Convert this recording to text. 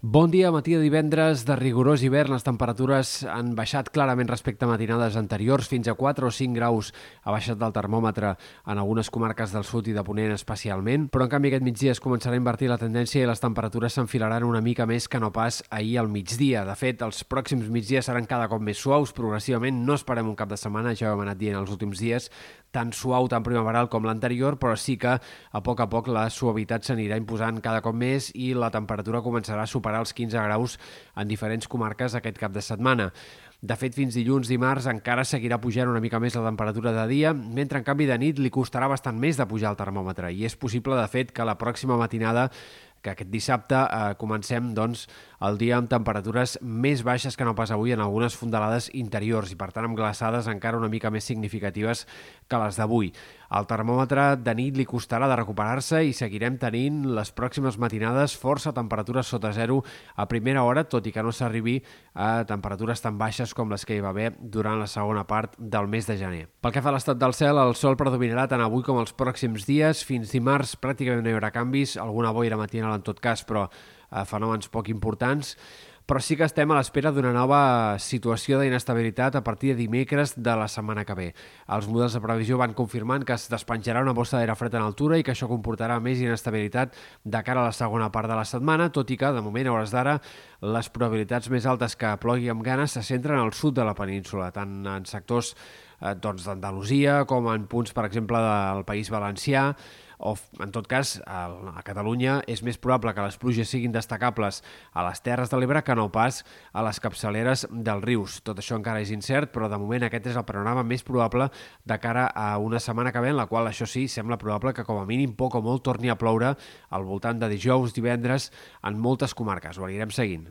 Bon dia, matí de divendres de rigorós hivern. Les temperatures han baixat clarament respecte a matinades anteriors, fins a 4 o 5 graus ha baixat del termòmetre en algunes comarques del sud i de Ponent especialment, però en canvi aquest migdia es començarà a invertir la tendència i les temperatures s'enfilaran una mica més que no pas ahir al migdia. De fet, els pròxims migdies seran cada cop més suaus, progressivament no esperem un cap de setmana, ja ho hem anat dient els últims dies, tan suau, tan primaveral com l'anterior, però sí que a poc a poc la suavitat s'anirà imposant cada cop més i la temperatura començarà a superar superar els 15 graus en diferents comarques aquest cap de setmana. De fet, fins dilluns, dimarts, encara seguirà pujant una mica més la temperatura de dia, mentre en canvi de nit li costarà bastant més de pujar el termòmetre. I és possible, de fet, que la pròxima matinada que aquest dissabte eh, comencem doncs, el dia amb temperatures més baixes que no pas avui en algunes fondalades interiors i per tant amb glaçades encara una mica més significatives que les d'avui. El termòmetre de nit li costarà de recuperar-se i seguirem tenint les pròximes matinades força temperatures sota zero a primera hora, tot i que no s'arribi a temperatures tan baixes com les que hi va haver durant la segona part del mes de gener. Pel que fa a l'estat del cel, el sol predominarà tant avui com els pròxims dies. Fins dimarts pràcticament no hi haurà canvis, alguna boira matinal final en tot cas, però eh, fenòmens poc importants però sí que estem a l'espera d'una nova situació d'inestabilitat a partir de dimecres de la setmana que ve. Els models de previsió van confirmant que es despenjarà una bossa d'aire fred en altura i que això comportarà més inestabilitat de cara a la segona part de la setmana, tot i que, de moment, a hores d'ara, les probabilitats més altes que plogui amb ganes se centren al sud de la península, tant en sectors eh, doncs, d'Andalusia com en punts, per exemple, del País Valencià, o en tot cas a Catalunya és més probable que les pluges siguin destacables a les Terres de l'Ebre que no pas a les capçaleres dels rius. Tot això encara és incert, però de moment aquest és el panorama més probable de cara a una setmana que ve, en la qual això sí, sembla probable que com a mínim poc o molt torni a ploure al voltant de dijous, divendres, en moltes comarques. Ho anirem seguint.